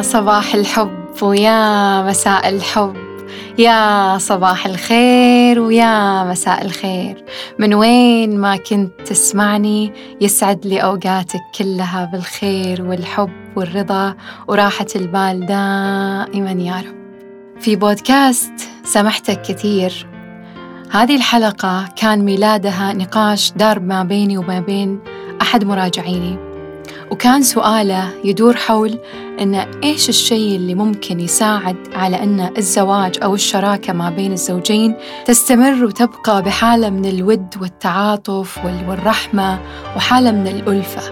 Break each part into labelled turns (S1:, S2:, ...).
S1: يا صباح الحب ويا مساء الحب يا صباح الخير ويا مساء الخير. من وين ما كنت تسمعني يسعد لي أوقاتك كلها بالخير والحب والرضا وراحة البال دائما يا رب. في بودكاست سمحتك كثير. هذه الحلقة كان ميلادها نقاش دار ما بيني وما بين أحد مراجعيني. وكان سؤاله يدور حول إن إيش الشيء اللي ممكن يساعد على أن الزواج أو الشراكة ما بين الزوجين تستمر وتبقى بحالة من الود والتعاطف والرحمة وحالة من الألفة.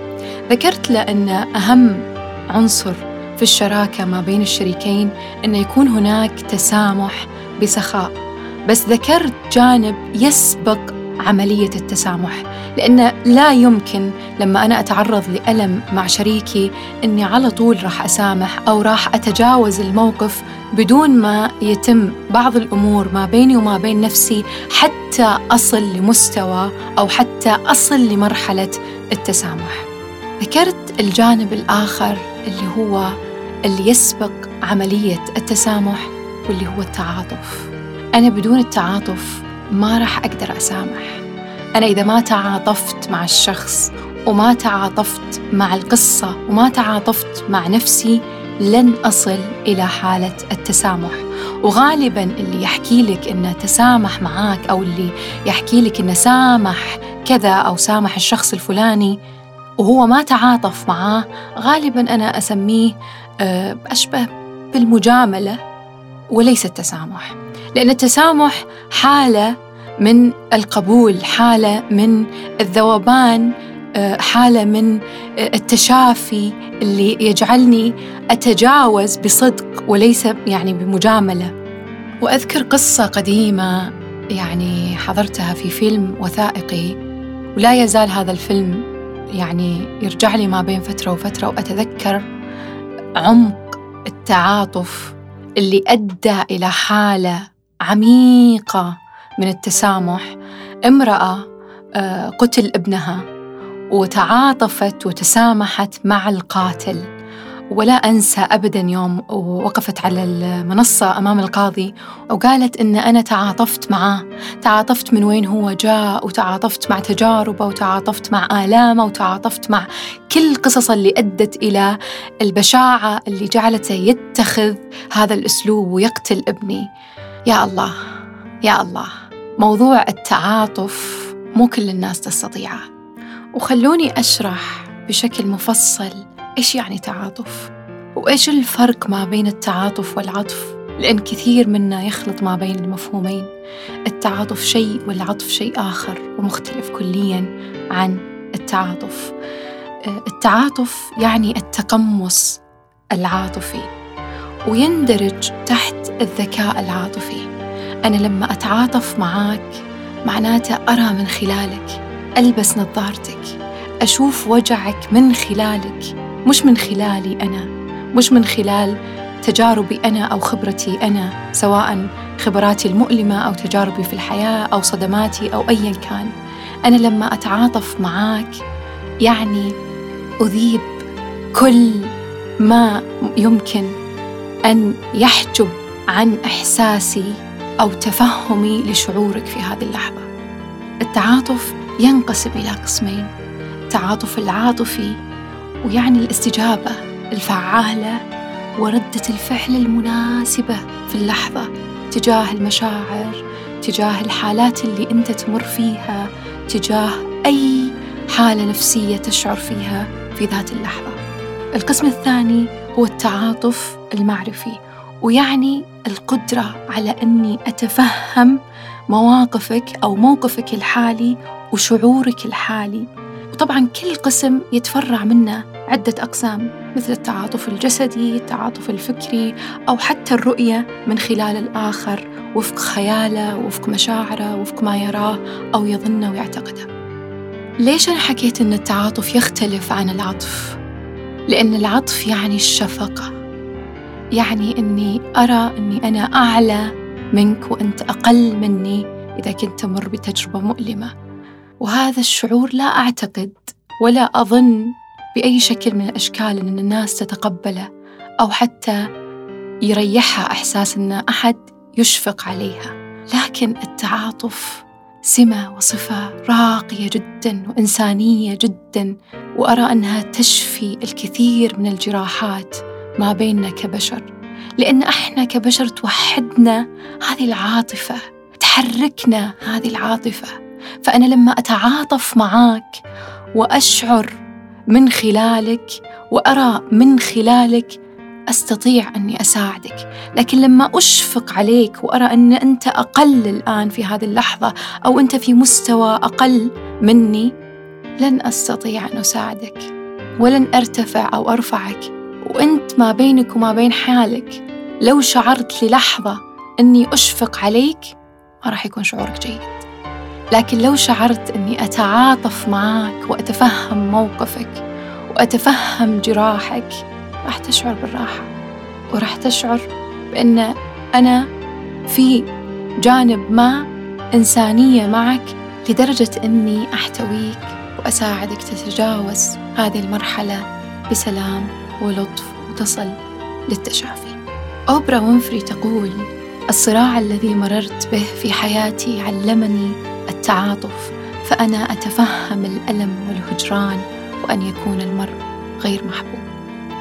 S1: ذكرت له أن أهم عنصر في الشراكة ما بين الشريكين أنه يكون هناك تسامح بسخاء. بس ذكرت جانب يسبق عملية التسامح لأن لا يمكن لما أنا أتعرض لألم مع شريكي أني على طول راح أسامح أو راح أتجاوز الموقف بدون ما يتم بعض الأمور ما بيني وما بين نفسي حتى أصل لمستوى أو حتى أصل لمرحلة التسامح. ذكرت الجانب الآخر اللي هو اللي يسبق عملية التسامح واللي هو التعاطف. أنا بدون التعاطف ما راح أقدر أسامح. أنا إذا ما تعاطفت مع الشخص وما تعاطفت مع القصة وما تعاطفت مع نفسي لن أصل إلى حالة التسامح. وغالبا اللي يحكي لك إنه تسامح معاك أو اللي يحكي لك إنه سامح كذا أو سامح الشخص الفلاني وهو ما تعاطف معاه غالبا أنا أسميه آه، أشبه بالمجاملة وليس التسامح. لأن التسامح حالة من القبول حالة من الذوبان آه، حالة من آه، التشافي اللي يجعلني أتجاوز بصدق وليس يعني بمجاملة. وأذكر قصة قديمة يعني حضرتها في فيلم وثائقي ولا يزال هذا الفيلم يعني يرجع لي ما بين فترة وفترة وأتذكر عمق التعاطف اللي أدى إلى حالة عميقة من التسامح. امرأة آه، قتل ابنها وتعاطفت وتسامحت مع القاتل. ولا أنسى أبدا يوم وقفت على المنصة أمام القاضي وقالت إن أنا تعاطفت معاه. تعاطفت من وين هو جاء وتعاطفت مع تجاربه وتعاطفت مع آلامه وتعاطفت مع كل القصص اللي أدت إلى البشاعة اللي جعلته يتخذ هذا الأسلوب ويقتل ابني. يا الله يا الله موضوع التعاطف مو كل الناس تستطيعه. وخلوني أشرح بشكل مفصل إيش يعني تعاطف وإيش الفرق ما بين التعاطف والعطف؟ لأن كثير منا يخلط ما بين المفهومين. التعاطف شيء والعطف شيء آخر ومختلف كليا عن التعاطف. التعاطف يعني التقمص العاطفي ويندرج تحت الذكاء العاطفي. أنا لما أتعاطف معاك معناته أرى من خلالك ألبس نظارتك أشوف وجعك من خلالك مش من خلالي أنا مش من خلال تجاربي أنا أو خبرتي أنا سواء خبراتي المؤلمة أو تجاربي في الحياة أو صدماتي أو أيا كان. أنا لما أتعاطف معاك يعني أذيب كل ما يمكن أن يحجب عن إحساسي أو تفهمي لشعورك في هذه اللحظة. التعاطف ينقسم إلى قسمين، التعاطف العاطفي ويعني الاستجابة الفعالة وردة الفعل المناسبة في اللحظة تجاه المشاعر، تجاه الحالات اللي أنت تمر فيها، تجاه أي حالة نفسية تشعر فيها في ذات اللحظة. القسم الثاني هو التعاطف المعرفي ويعني القدرة على أني أتفهم مواقفك أو موقفك الحالي وشعورك الحالي وطبعا كل قسم يتفرع منه عدة أقسام مثل التعاطف الجسدي، التعاطف الفكري أو حتى الرؤية من خلال الآخر وفق خياله، وفق مشاعره، وفق ما يراه أو يظنه ويعتقده. ليش أنا حكيت أن التعاطف يختلف عن العطف؟ لأن العطف يعني الشفقة يعني أني أرى أني أنا أعلى منك وأنت أقل مني إذا كنت تمر بتجربة مؤلمة. وهذا الشعور لا أعتقد ولا أظن بأي شكل من الأشكال أن الناس تتقبله أو حتى يريحها إحساس أن أحد يشفق عليها. لكن التعاطف سمة وصفة راقية جدا وإنسانية جدا وأرى أنها تشفي الكثير من الجراحات ما بيننا كبشر لأن إحنا كبشر توحدنا هذه العاطفة تحركنا هذه العاطفة. فأنا لما أتعاطف معاك وأشعر من خلالك وأرى من خلالك أستطيع أني أساعدك. لكن لما أشفق عليك وأرى أن أنت أقل الآن في هذه اللحظة أو أنت في مستوى أقل مني لن أستطيع أن أساعدك ولن أرتفع أو أرفعك. وانت ما بينك وما بين حالك. لو شعرت للحظة إني أشفق عليك ما راح يكون شعورك جيد. لكن لو شعرت إني أتعاطف معك وأتفهم موقفك وأتفهم جراحك راح تشعر بالراحة. وراح تشعر بأن أنا في جانب ما إنسانية معك لدرجة أني أحتويك وأساعدك تتجاوز هذه المرحلة بسلام. ولطف وتصل للتشافي. أوبرا وينفري تقول الصراع الذي مررت به في حياتي علمني التعاطف فأنا أتفهم الألم والهجران وأن يكون المرء غير محبوب.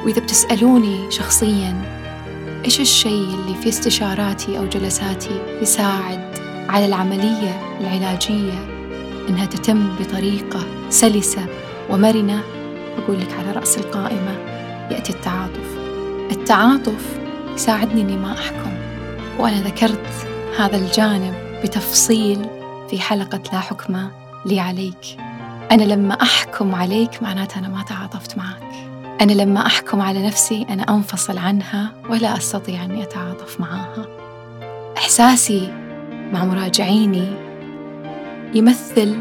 S1: وإذا بتسألوني شخصياً إيش الشيء اللي في استشاراتي أو جلساتي يساعد على العملية العلاجية إنها تتم بطريقة سلسة ومرنة؟ أقول لك على رأس القائمة يأتي التعاطف. التعاطف يساعدني إني ما أحكم وأنا ذكرت هذا الجانب بتفصيل في حلقة لا حكم لي عليك. أنا لما أحكم عليك معناته أنا ما تعاطفت معك. أنا لما أحكم على نفسي أنا أنفصل عنها ولا أستطيع أني أتعاطف معها. إحساسي مع مراجعيني يمثل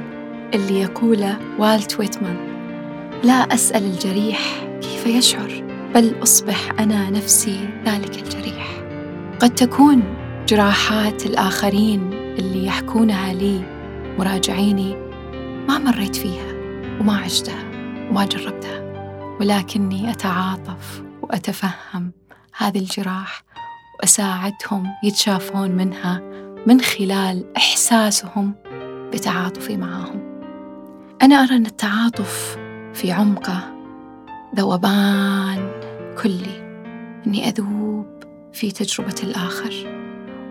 S1: اللي يقوله والت ويتمان. لا أسأل الجريح كيف يشعر بل أصبح أنا نفسي ذلك الجريح قد تكون جراحات الآخرين اللي يحكونها لي مراجعيني ما مريت فيها وما عشتها وما جربتها ولكني أتعاطف وأتفهم هذه الجراح وأساعدهم يتشافون منها من خلال إحساسهم بتعاطفي معهم. أنا أرى أن التعاطف في عمقه ذوبان كلي أني أذوب في تجربة الآخر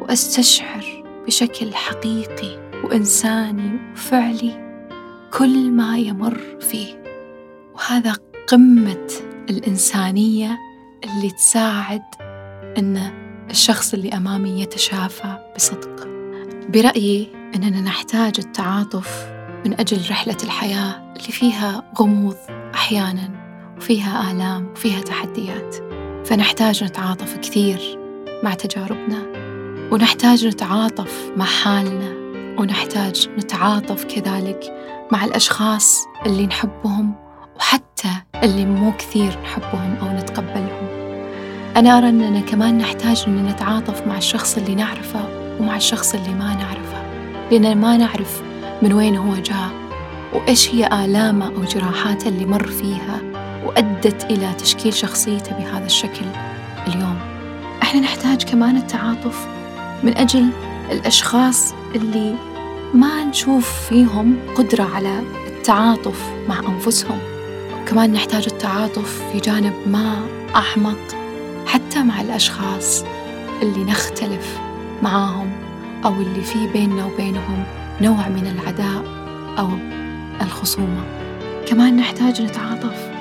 S1: وأستشعر بشكل حقيقي وإنساني وفعلي كل ما يمر فيه. وهذا قمة الإنسانية اللي تساعد أن الشخص اللي أمامي يتشافى بصدق. برأيي أننا نحتاج التعاطف من أجل رحلة الحياة اللي فيها غموض أحيانا. وفيها آلام وفيها تحديات. فنحتاج نتعاطف كثير مع تجاربنا ونحتاج نتعاطف مع حالنا ونحتاج نتعاطف كذلك مع الأشخاص اللي نحبهم وحتى اللي مو كثير نحبهم أو نتقبلهم. أنا أرى أننا كمان نحتاج أن نتعاطف مع الشخص اللي نعرفه ومع الشخص اللي ما نعرفه. لأننا ما نعرف من وين هو جاء وإيش هي آلامه أو جراحاته اللي مر فيها. وأدت إلى تشكيل شخصيته بهذا الشكل اليوم. إحنا نحتاج كمان التعاطف من أجل الأشخاص اللي ما نشوف فيهم قدرة على التعاطف مع أنفسهم. كمان نحتاج التعاطف في جانب ما أحمق حتى مع الأشخاص اللي نختلف معاهم أو اللي في بيننا وبينهم نوع من العداء أو الخصومة. كمان نحتاج نتعاطف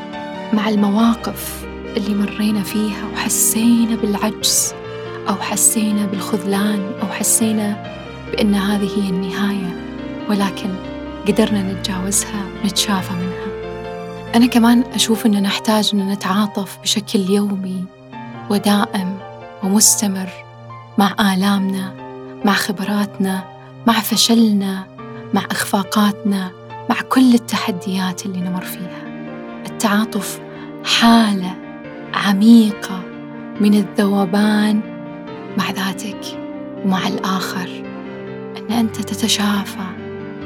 S1: مع المواقف اللي مرينا فيها وحسينا بالعجز أو حسينا بالخذلان أو حسينا بأن هذه هي النهاية ولكن قدرنا نتجاوزها ونتشافى منها. أنا كمان أشوف أننا نحتاج أن نتعاطف بشكل يومي ودائم ومستمر مع آلامنا مع خبراتنا مع فشلنا مع إخفاقاتنا مع كل التحديات اللي نمر فيها. التعاطف حالة عميقة من الذوبان مع ذاتك ومع الآخر. أن أنت تتشافى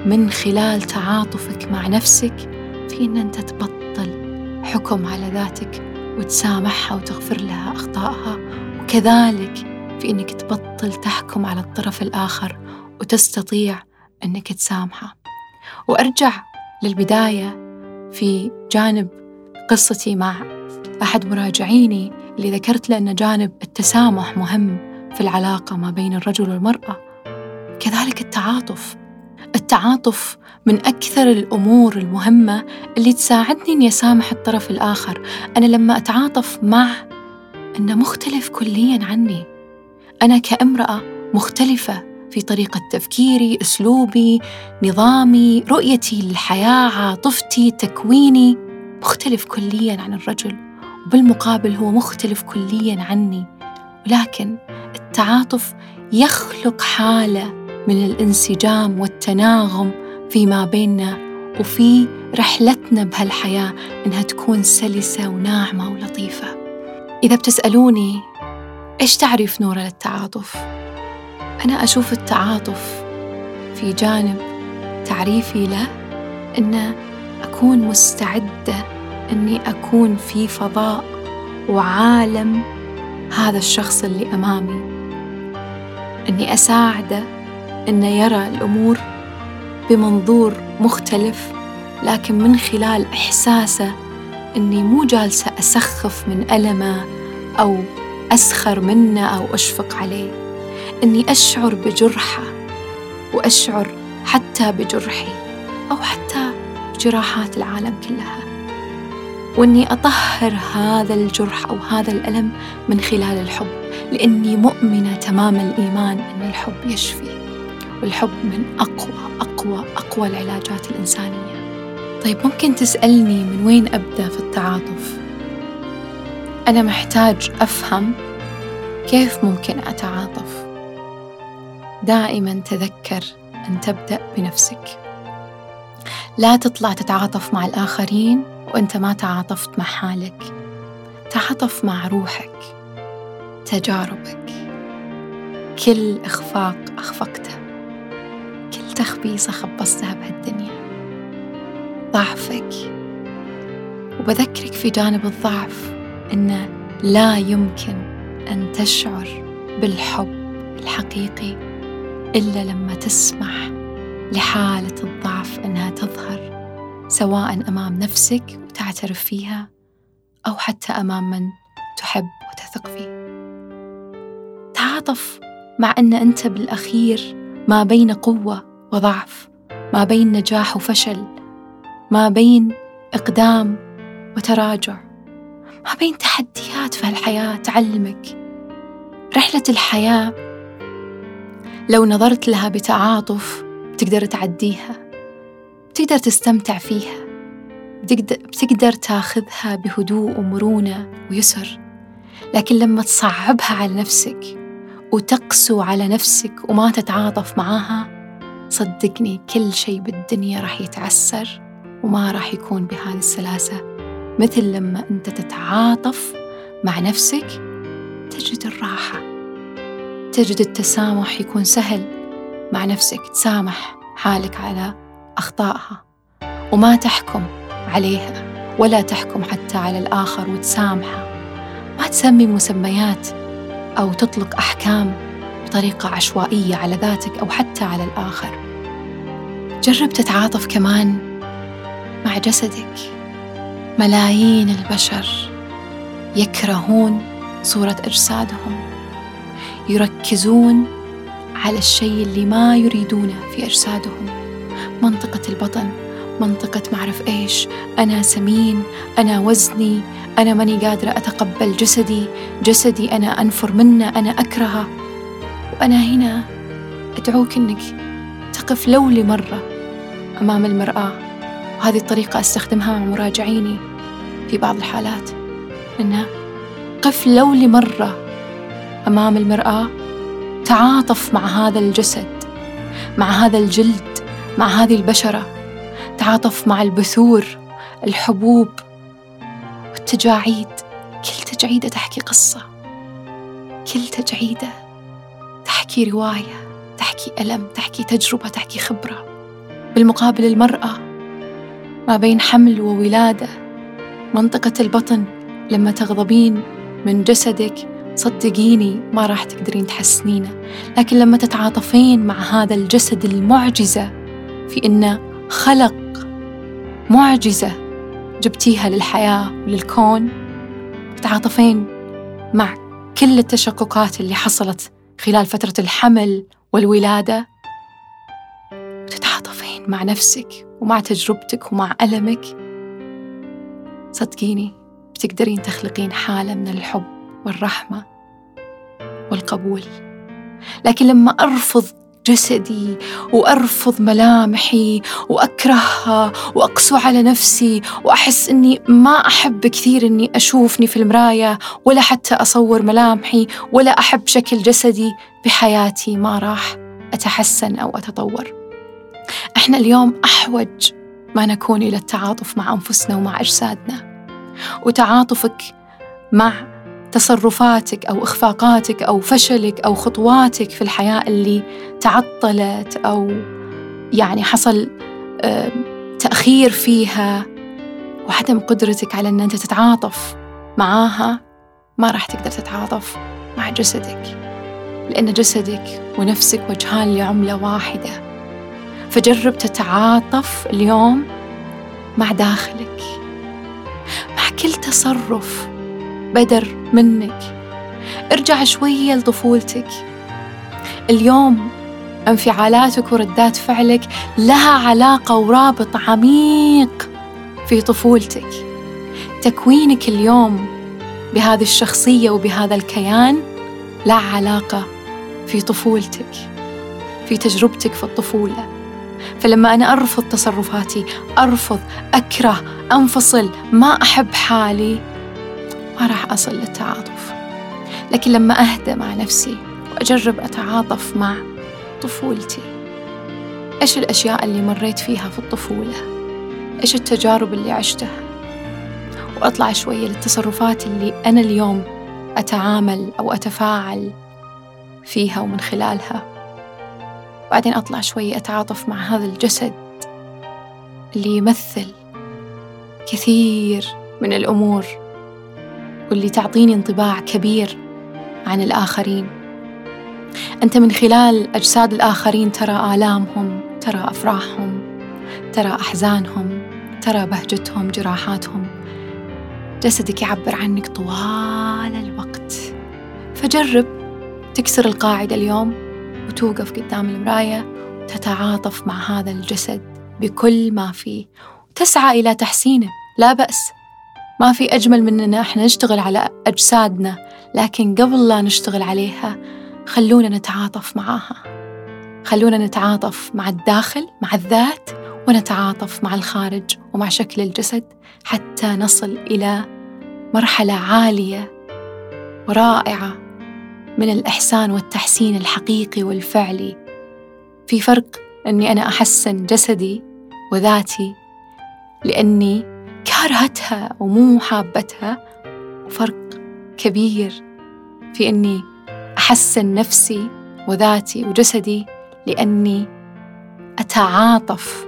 S1: من خلال تعاطفك مع نفسك في أن أنت تبطل حكم على ذاتك وتسامحها وتغفر لها أخطائها وكذلك في أنك تبطل تحكم على الطرف الآخر وتستطيع أنك تسامحه. وأرجع للبداية في جانب قصتي مع أحد مراجعيني اللي ذكرت له أن جانب التسامح مهم في العلاقة ما بين الرجل والمرأة. كذلك التعاطف. التعاطف من أكثر الأمور المهمة اللي تساعدني إني أسامح الطرف الآخر. أنا لما أتعاطف مع أنه مختلف كليا عني. أنا كامرأة مختلفة في طريقة تفكيري، أسلوبي، نظامي، رؤيتي للحياة، عاطفتي، تكويني. مختلف كليا عن الرجل وبالمقابل هو مختلف كليا عني ولكن التعاطف يخلق حالة من الانسجام والتناغم فيما بيننا وفي رحلتنا بهالحياة إنها تكون سلسة وناعمة ولطيفة إذا بتسألوني إيش تعريف نورة للتعاطف؟ أنا أشوف التعاطف في جانب تعريفي له إنه أكون مستعدة إني أكون في فضاء وعالم هذا الشخص اللي أمامي. إني أساعده إنه يرى الأمور بمنظور مختلف لكن من خلال إحساسه إني مو جالسة أسخف من ألمه أو أسخر منه أو أشفق عليه. إني أشعر بجرحة وأشعر حتى بجرحي أو حتى بجراحات العالم كلها. وإني أطهر هذا الجرح أو هذا الألم من خلال الحب لأني مؤمنة تمام الإيمان أن الحب يشفي والحب من أقوى أقوى أقوى العلاجات الإنسانية. طيب ممكن تسألني من وين أبدأ في التعاطف؟ أنا محتاج أفهم كيف ممكن أتعاطف. دائما تذكر أن تبدأ بنفسك. لا تطلع تتعاطف مع الآخرين وأنت ما تعاطفت مع حالك. تعاطف مع روحك تجاربك. كل إخفاق أخفقته كل تخبيصة خبصتها بهالدنيا. ضعفك. وبذكرك في جانب الضعف أنه لا يمكن أن تشعر بالحب الحقيقي إلا لما تسمح لحالة الضعف أنها تظهر سواء أمام نفسك وتعترف فيها أو حتى أمام من تحب وتثق فيه. تعاطف مع أن أنت بالأخير ما بين قوة وضعف ما بين نجاح وفشل ما بين إقدام وتراجع ما بين تحديات في هالحياة تعلمك. رحلة الحياة لو نظرت لها بتعاطف بتقدر تعديها بتقدر تستمتع فيها بتقدر, تاخذها بهدوء ومرونة ويسر. لكن لما تصعبها على نفسك وتقسو على نفسك وما تتعاطف معاها صدقني كل شيء بالدنيا راح يتعسر وما راح يكون بهذه السلاسة. مثل لما أنت تتعاطف مع نفسك تجد الراحة تجد التسامح يكون سهل. مع نفسك تسامح حالك على أخطائها. وما تحكم عليها ولا تحكم حتى على الآخر وتسامحه. ما تسمي مسميات أو تطلق أحكام بطريقة عشوائية على ذاتك أو حتى على الآخر. جرب تتعاطف كمان مع جسدك. ملايين البشر يكرهون صورة أجسادهم يركزون على الشيء اللي ما يريدونه في أجسادهم. منطقة البطن منطقة معرف إيش. أنا سمين أنا وزني أنا ماني قادرة أتقبل جسدي. جسدي أنا أنفر منه أنا أكرهه. وأنا هنا أدعوك أنك تقف لو لمرة أمام المرآة. وهذه الطريقة أستخدمها مع مراجعيني في بعض الحالات. أنها قف لو لمرة أمام المرآة تعاطف مع هذا الجسد مع هذا الجلد مع هذه البشرة تعاطف مع البثور الحبوب والتجاعيد. كل تجعيدة تحكي قصة. كل تجعيدة تحكي رواية تحكي ألم تحكي تجربة تحكي خبرة. بالمقابل المرأة ما بين حمل وولادة منطقة البطن لما تغضبين من جسدك صدقيني ما راح تقدرين تحسنينه. لكن لما تتعاطفين مع هذا الجسد المعجزة في إنه خلق معجزة جبتيها للحياة وللكون تتعاطفين مع كل التشققات اللي حصلت خلال فترة الحمل والولادة وتتعاطفين مع نفسك ومع تجربتك ومع ألمك. صدقيني بتقدرين تخلقين حالة من الحب. والرحمة والقبول. لكن لما أرفض جسدي وأرفض ملامحي وأكرهها وأقسو على نفسي وأحس إني ما أحب كثير إني أشوفني في المراية ولا حتى أصور ملامحي ولا أحب شكل جسدي بحياتي ما راح أتحسن أو أتطور. إحنا اليوم أحوج ما نكون إلى التعاطف مع أنفسنا ومع أجسادنا. وتعاطفك مع تصرفاتك أو إخفاقاتك أو فشلك أو خطواتك في الحياة اللي تعطلت أو يعني حصل تأخير فيها. وعدم قدرتك على إن أنت تتعاطف معاها ما راح تقدر تتعاطف مع جسدك لأن جسدك ونفسك وجهان لعملة واحدة. فجرب تتعاطف اليوم مع داخلك مع كل تصرف بدر منك. ارجع شوية لطفولتك. اليوم انفعالاتك وردات فعلك لها علاقة ورابط عميق في طفولتك. تكوينك اليوم بهذه الشخصية وبهذا الكيان لا علاقة في طفولتك في تجربتك في الطفولة. فلما أنا أرفض تصرفاتي أرفض أكره أنفصل ما أحب حالي ما راح أصل للتعاطف. لكن لما أهدى مع نفسي وأجرب أتعاطف مع طفولتي إيش الأشياء اللي مريت فيها في الطفولة؟ إيش التجارب اللي عشتها؟ وأطلع شوية للتصرفات اللي أنا اليوم أتعامل أو أتفاعل فيها ومن خلالها. بعدين أطلع شوية أتعاطف مع هذا الجسد اللي يمثل كثير من الأمور واللي تعطيني انطباع كبير عن الآخرين. أنت من خلال أجساد الآخرين ترى آلامهم ترى أفراحهم ترى أحزانهم ترى بهجتهم جراحاتهم. جسدك يعبر عنك طوال الوقت. فجرب تكسر القاعدة اليوم وتوقف قدام المراية وتتعاطف مع هذا الجسد بكل ما فيه. وتسعى إلى تحسينه لا بأس. ما في أجمل من أن إحنا نشتغل على أجسادنا لكن قبل لا نشتغل عليها خلونا نتعاطف معاها. خلونا نتعاطف مع الداخل مع الذات ونتعاطف مع الخارج ومع شكل الجسد حتى نصل إلى مرحلة عالية ورائعة من الإحسان والتحسين الحقيقي والفعلي. في فرق أني أنا أحسن جسدي وذاتي لأني كارهتها ومو حابتها وفرق كبير في إني أحسن نفسي وذاتي وجسدي لأني أتعاطف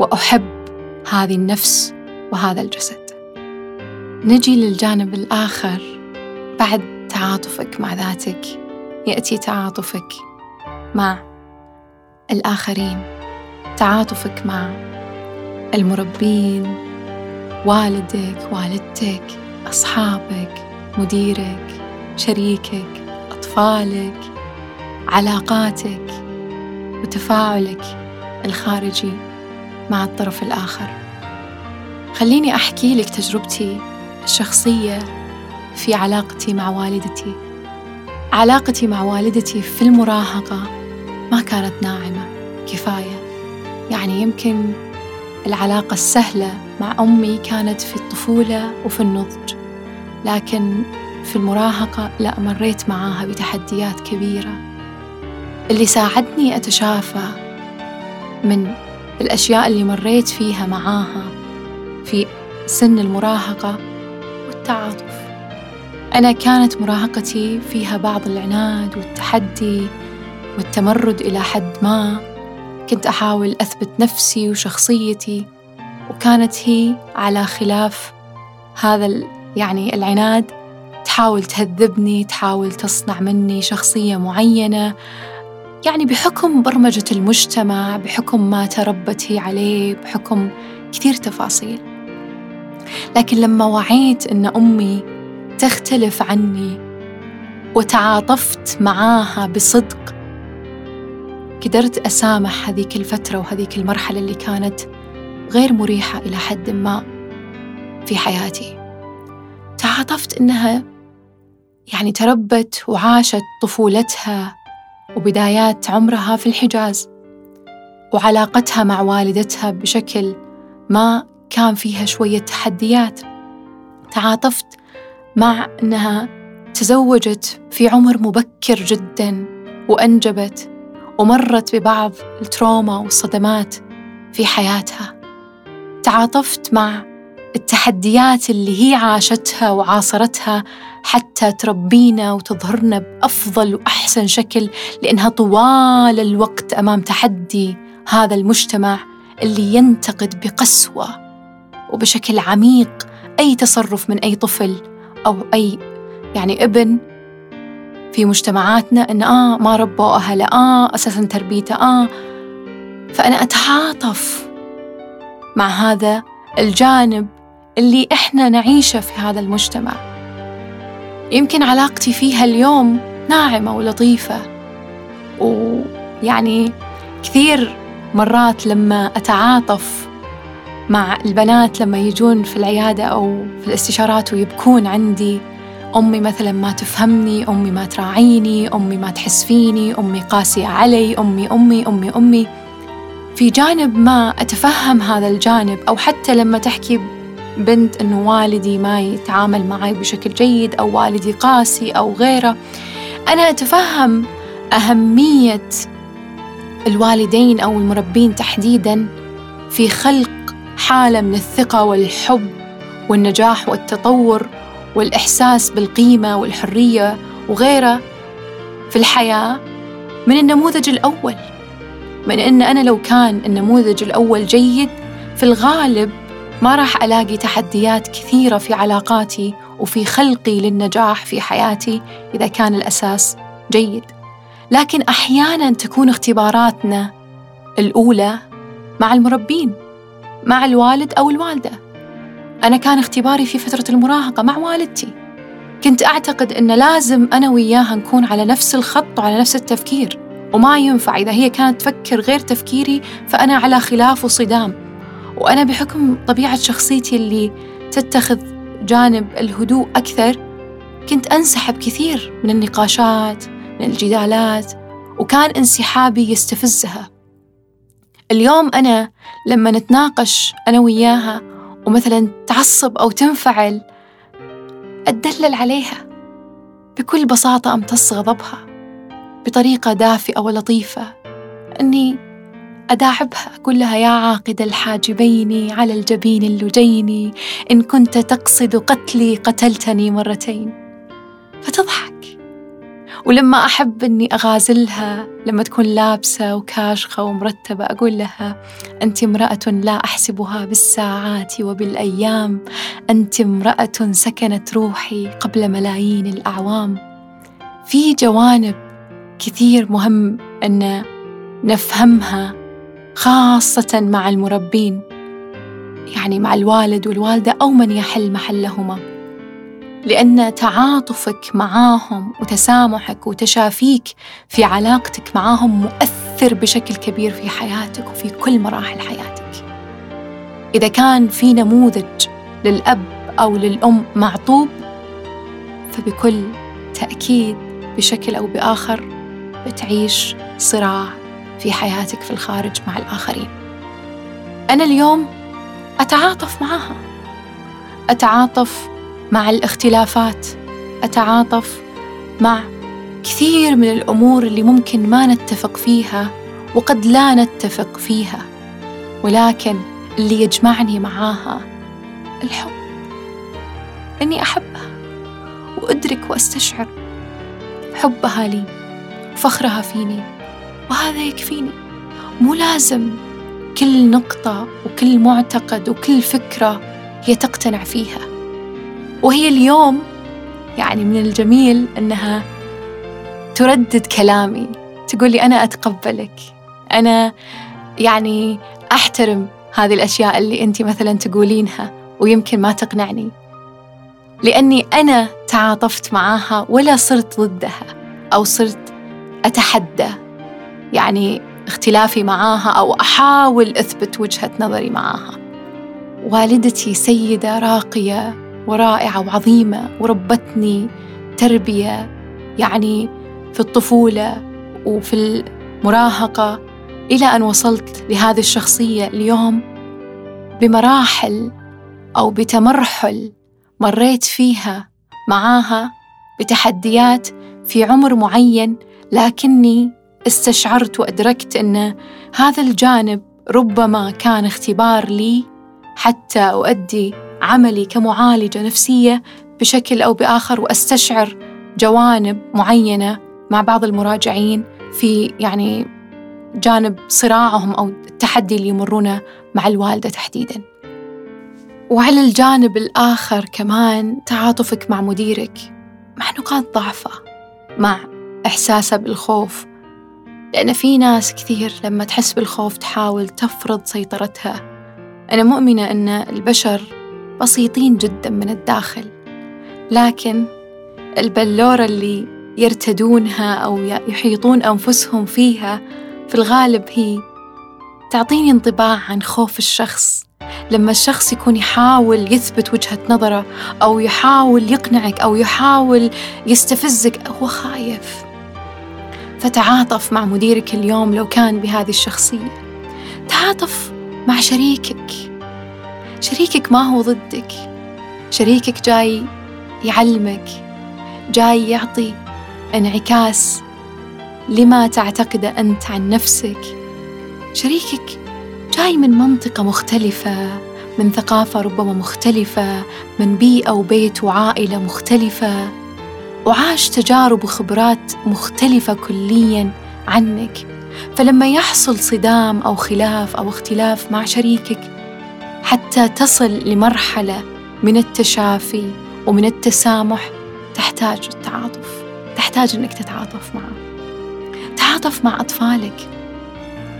S1: وأحب هذه النفس وهذا الجسد. نجي للجانب الآخر بعد تعاطفك مع ذاتك. يأتي تعاطفك مع الآخرين تعاطفك مع المربين والدك والدتك أصحابك مديرك شريكك أطفالك علاقاتك وتفاعلك الخارجي مع الطرف الآخر. خليني أحكي لك تجربتي الشخصية في علاقتي مع والدتي. علاقتي مع والدتي في المراهقة ما كانت ناعمة كفاية. يعني يمكن العلاقة السهلة مع أمي كانت في الطفولة وفي النضج لكن في المراهقة لا مريت معاها بتحديات كبيرة. اللي ساعدني أتشافى من الأشياء اللي مريت فيها معاها في سن المراهقة والتعاطف. أنا كانت مراهقتي فيها بعض العناد والتحدي والتمرد إلى حد ما. كنت أحاول أثبت نفسي وشخصيتي وكانت هي على خلاف هذا يعني العناد. تحاول تهذبني تحاول تصنع مني شخصية معينة. يعني بحكم برمجة المجتمع بحكم ما تربت هي عليه بحكم كثير تفاصيل. لكن لما وعيت أن أمي تختلف عني وتعاطفت معاها بصدق قدرت أسامح هذيك الفترة وهذيك المرحلة اللي كانت غير مريحة إلى حد ما في حياتي. تعاطفت إنها يعني تربت وعاشت طفولتها وبدايات عمرها في الحجاز وعلاقتها مع والدتها بشكل ما كان فيها شوية تحديات. تعاطفت مع أنها تزوجت في عمر مبكر جدا وأنجبت ومرت ببعض التروما والصدمات في حياتها. تعاطفت مع التحديات اللي هي عاشتها وعاصرتها حتى تربينا وتظهرنا بأفضل وأحسن شكل لأنها طوال الوقت أمام تحدي هذا المجتمع اللي ينتقد بقسوة وبشكل عميق أي تصرف من أي طفل أو أي يعني ابن في مجتمعاتنا إن آه ما ربوا أهله آه أساسا تربيته آه. فأنا أتعاطف مع هذا الجانب اللي إحنا نعيشه في هذا المجتمع. يمكن علاقتي فيها اليوم ناعمة ولطيفة ويعني كثير مرات لما أتعاطف مع البنات لما يجون في العيادة أو في الاستشارات ويبكون عندي أمي مثلا ما تفهمني أمي ما تراعيني أمي ما تحس فيني أمي قاسية علي أمي أمي أمي أمي. في جانب ما أتفهم هذا الجانب أو حتى لما تحكي بنت إنه والدي ما يتعامل معي بشكل جيد أو والدي قاسي أو غيره أنا أتفهم أهمية الوالدين أو المربين تحديدا في خلق حالة من الثقة والحب والنجاح والتطور والإحساس بالقيمة والحرية وغيره في الحياة من النموذج الأول من إن أنا لو كان النموذج الأول جيد في الغالب ما راح ألاقي تحديات كثيرة في علاقاتي وفي خلقي للنجاح في حياتي إذا كان الأساس جيد. لكن أحيانا تكون اختباراتنا الأولى مع المربين مع الوالد أو الوالدة. أنا كان اختباري في فترة المراهقة مع والدتي. كنت أعتقد أن لازم أنا وياها نكون على نفس الخط وعلى نفس التفكير. وما ينفع إذا هي كانت تفكر غير تفكيري فأنا على خلاف وصدام. وأنا بحكم طبيعة شخصيتي اللي تتخذ جانب الهدوء أكثر كنت أنسحب كثير من النقاشات من الجدالات وكان انسحابي يستفزها. اليوم أنا لما نتناقش أنا وياها ومثلا تعصب أو تنفعل أتدلل عليها بكل بساطة أمتص غضبها بطريقة دافئة ولطيفة أني أداعبها أقول لها يا عاقد الحاجبين على الجبين اللجين إن كنت تقصد قتلي قتلتني مرتين. فتضحك. ولما أحب أني أغازلها لما تكون لابسة وكاشخة ومرتبة أقول لها أنت امرأة لا أحسبها بالساعات وبالأيام. أنت امرأة سكنت روحي قبل ملايين الأعوام. في جوانب كثير مهم أن نفهمها خاصة مع المربين يعني مع الوالد والوالدة أو من يحل محلهما. لأن تعاطفك معاهم وتسامحك وتشافيك في علاقتك معاهم مؤثر بشكل كبير في حياتك وفي كل مراحل حياتك. إذا كان في نموذج للأب أو للأم معطوب فبكل تأكيد بشكل أو بآخر بتعيش صراع في حياتك في الخارج مع الآخرين. أنا اليوم أتعاطف معها أتعاطف مع الاختلافات أتعاطف مع كثير من الأمور اللي ممكن ما نتفق فيها وقد لا نتفق فيها ولكن اللي يجمعني معاها الحب. إني أحبها وأدرك وأستشعر حبها لي وفخرها فيني وهذا يكفيني. مو لازم كل نقطة وكل معتقد وكل فكرة هي تقتنع فيها. وهي اليوم يعني من الجميل أنها تردد كلامي تقول لي أنا أتقبلك أنا يعني أحترم هذه الأشياء اللي أنت مثلا تقولينها ويمكن ما تقنعني لأني أنا تعاطفت معاها ولا صرت ضدها أو صرت أتحدى يعني اختلافي معاها أو أحاول أثبت وجهة نظري معاها. والدتي سيدة راقية ورائعة وعظيمة وربتني تربية يعني في الطفولة وفي المراهقة إلى أن وصلت لهذه الشخصية اليوم بمراحل أو بتمرحل مريت فيها معاها بتحديات في عمر معين لكني استشعرت وأدركت أن هذا الجانب ربما كان اختبار لي حتى أؤدي عملي كمعالجة نفسية بشكل أو بآخر وأستشعر جوانب معينة مع بعض المراجعين في يعني جانب صراعهم أو التحدي اللي يمرونه مع الوالدة تحديداً. وعلى الجانب الآخر كمان تعاطفك مع مديرك مع نقاط ضعفه مع إحساسه بالخوف لأن في ناس كثير لما تحس بالخوف تحاول تفرض سيطرتها أنا مؤمنة أن البشر بسيطين جدا من الداخل لكن البلورة اللي يرتدونها أو يحيطون أنفسهم فيها في الغالب هي تعطيني انطباع عن خوف الشخص. لما الشخص يكون يحاول يثبت وجهة نظره أو يحاول يقنعك أو يحاول يستفزك هو خايف. فتعاطف مع مديرك اليوم لو كان بهذه الشخصية. تعاطف مع شريكك. شريكك ما هو ضدك. شريكك جاي يعلمك جاي يعطي انعكاس لما تعتقده أنت عن نفسك. شريكك جاي من منطقة مختلفة من ثقافة ربما مختلفة من بيئة وبيت وعائلة مختلفة وعاش تجارب وخبرات مختلفة كليا عنك. فلما يحصل صدام أو خلاف أو اختلاف مع شريكك حتى تصل لمرحلة من التشافي ومن التسامح تحتاج التعاطف. تحتاج أنك تتعاطف معه. تعاطف مع أطفالك.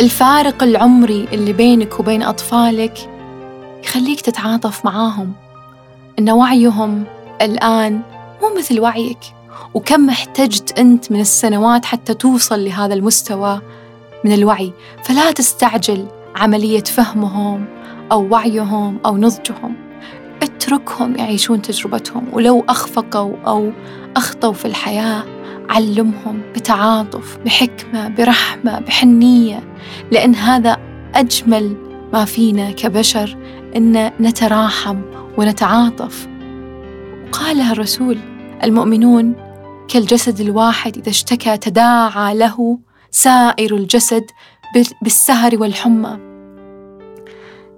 S1: الفارق العمري اللي بينك وبين أطفالك يخليك تتعاطف معاهم. إن وعيهم الآن مو مثل وعيك. وكم احتجت أنت من السنوات حتى توصل لهذا المستوى من الوعي. فلا تستعجل عملية فهمهم. أو وعيهم أو نضجهم. اتركهم يعيشون تجربتهم ولو أخفقوا أو أخطوا في الحياة علمهم بتعاطف بحكمة برحمة بحنية لأن هذا أجمل ما فينا كبشر أن نتراحم ونتعاطف. وقالها الرسول المؤمنون كالجسد الواحد إذا اشتكى تداعى له سائر الجسد بالسهر والحمى.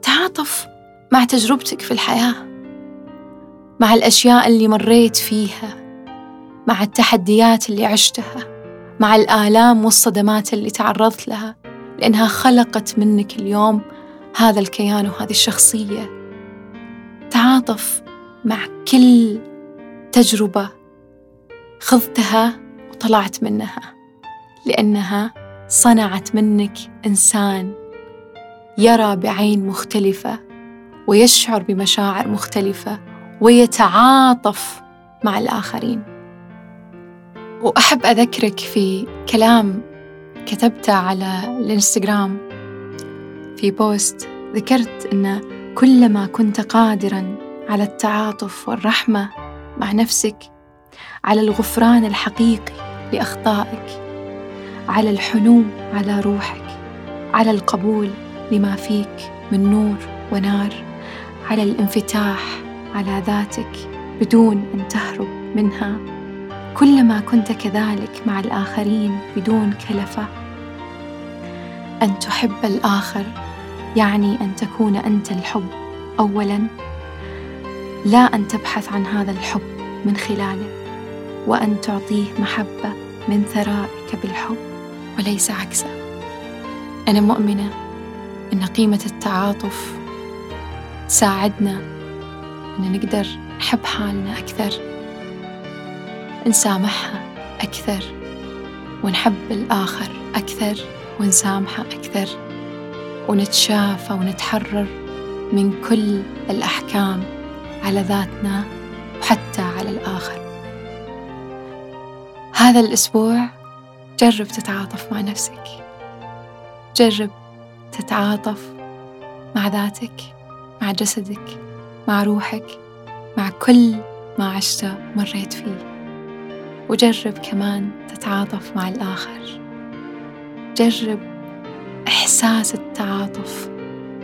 S1: تعاطف مع تجربتك في الحياة مع الأشياء اللي مريت فيها مع التحديات اللي عشتها مع الآلام والصدمات اللي تعرضت لها لأنها خلقت منك اليوم هذا الكيان وهذه الشخصية. تعاطف مع كل تجربة خضتها وطلعت منها لأنها صنعت منك إنسان. يرى بعين مختلفة ويشعر بمشاعر مختلفة ويتعاطف مع الآخرين. وأحب أذكرك في كلام كتبته على الإنستغرام في بوست. ذكرت أن كلما كنت قادرا على التعاطف والرحمة مع نفسك على الغفران الحقيقي لأخطائك على الحنو على روحك على القبول لما فيك من نور ونار على الانفتاح على ذاتك بدون أن تهرب منها. كلما كنت كذلك مع الآخرين بدون كلفة. أن تحب الآخر يعني أن تكون أنت الحب أولاً. لا أن تبحث عن هذا الحب من خلاله وأن تعطيه محبة من ثرائك بالحب وليس عكسه. أنا مؤمنة أن قيمة التعاطف تساعدنا أن نقدر نحب حالنا أكثر نسامحها أكثر ونحب الآخر أكثر ونسامحه أكثر ونتشافى ونتحرر من كل الأحكام على ذاتنا وحتى على الآخر. هذا الأسبوع جرب تتعاطف مع نفسك. جرب تتعاطف مع ذاتك مع جسدك مع روحك مع كل ما عشت مريت فيه. وجرب كمان تتعاطف مع الآخر. جرب إحساس التعاطف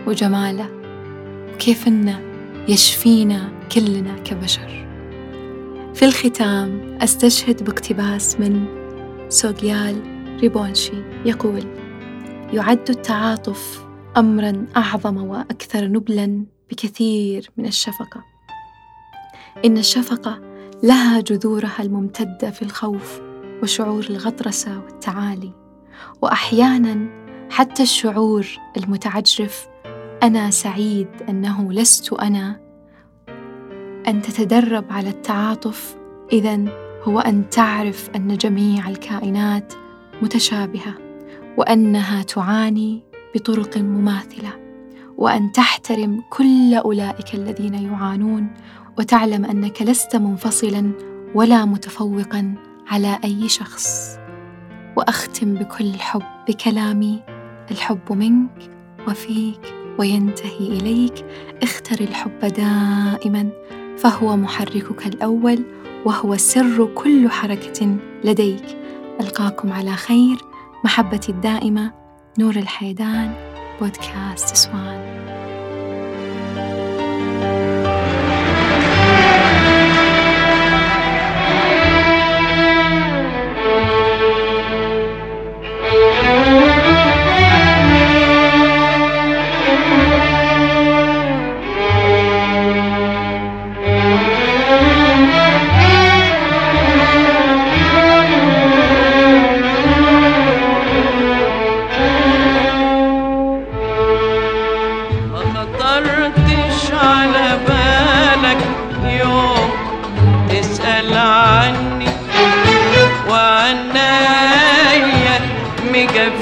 S1: وجماله وكيف إنه يشفينا كلنا كبشر. في الختام أستشهد باقتباس من سوغيال ريبونشي يقول يعد التعاطف أمرا أعظم وأكثر نبلا بكثير من الشفقة. إن الشفقة لها جذورها الممتدة في الخوف وشعور الغطرسة والتعالي. وأحيانا حتى الشعور المتعجرف أنا سعيد أنه لست أنا. أن تتدرب على التعاطف إذا هو أن تعرف أن جميع الكائنات متشابهة. وأنها تعاني بطرق مماثلة وأن تحترم كل أولئك الذين يعانون وتعلم أنك لست منفصلا ولا متفوقا على أي شخص. وأختم بكل حب بكلامي الحب منك وفيك وينتهي إليك. اختر الحب دائما فهو محركك الأول وهو سر كل حركة لديك. ألقاكم على خير. محبتي الدائمة نور الحيدان بودكاست سوان.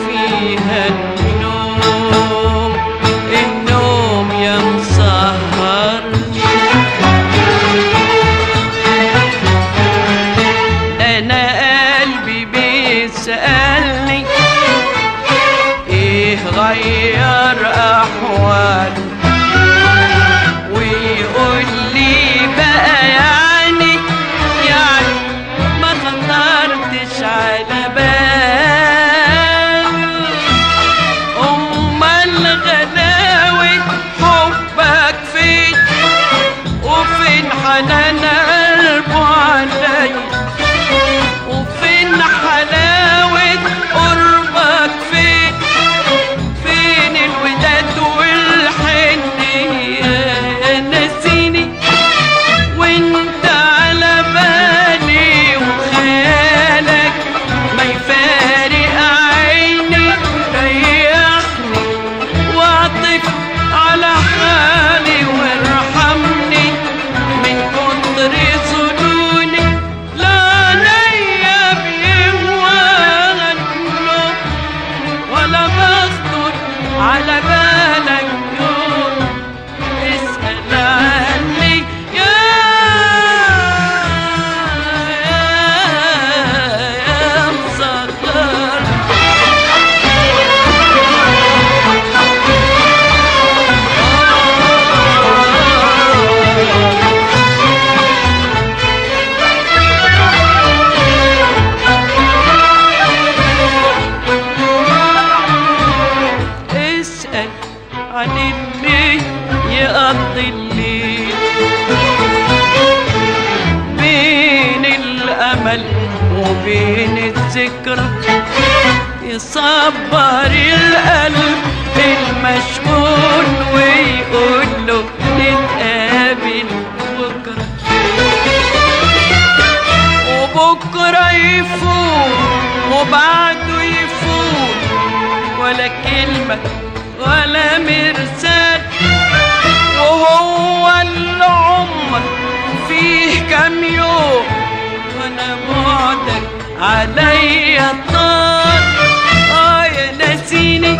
S2: الذكرى دومة ولا مرسال. وهو العمر فيه كم يوم وأنا بعدك عليا طار آه يا ناسيني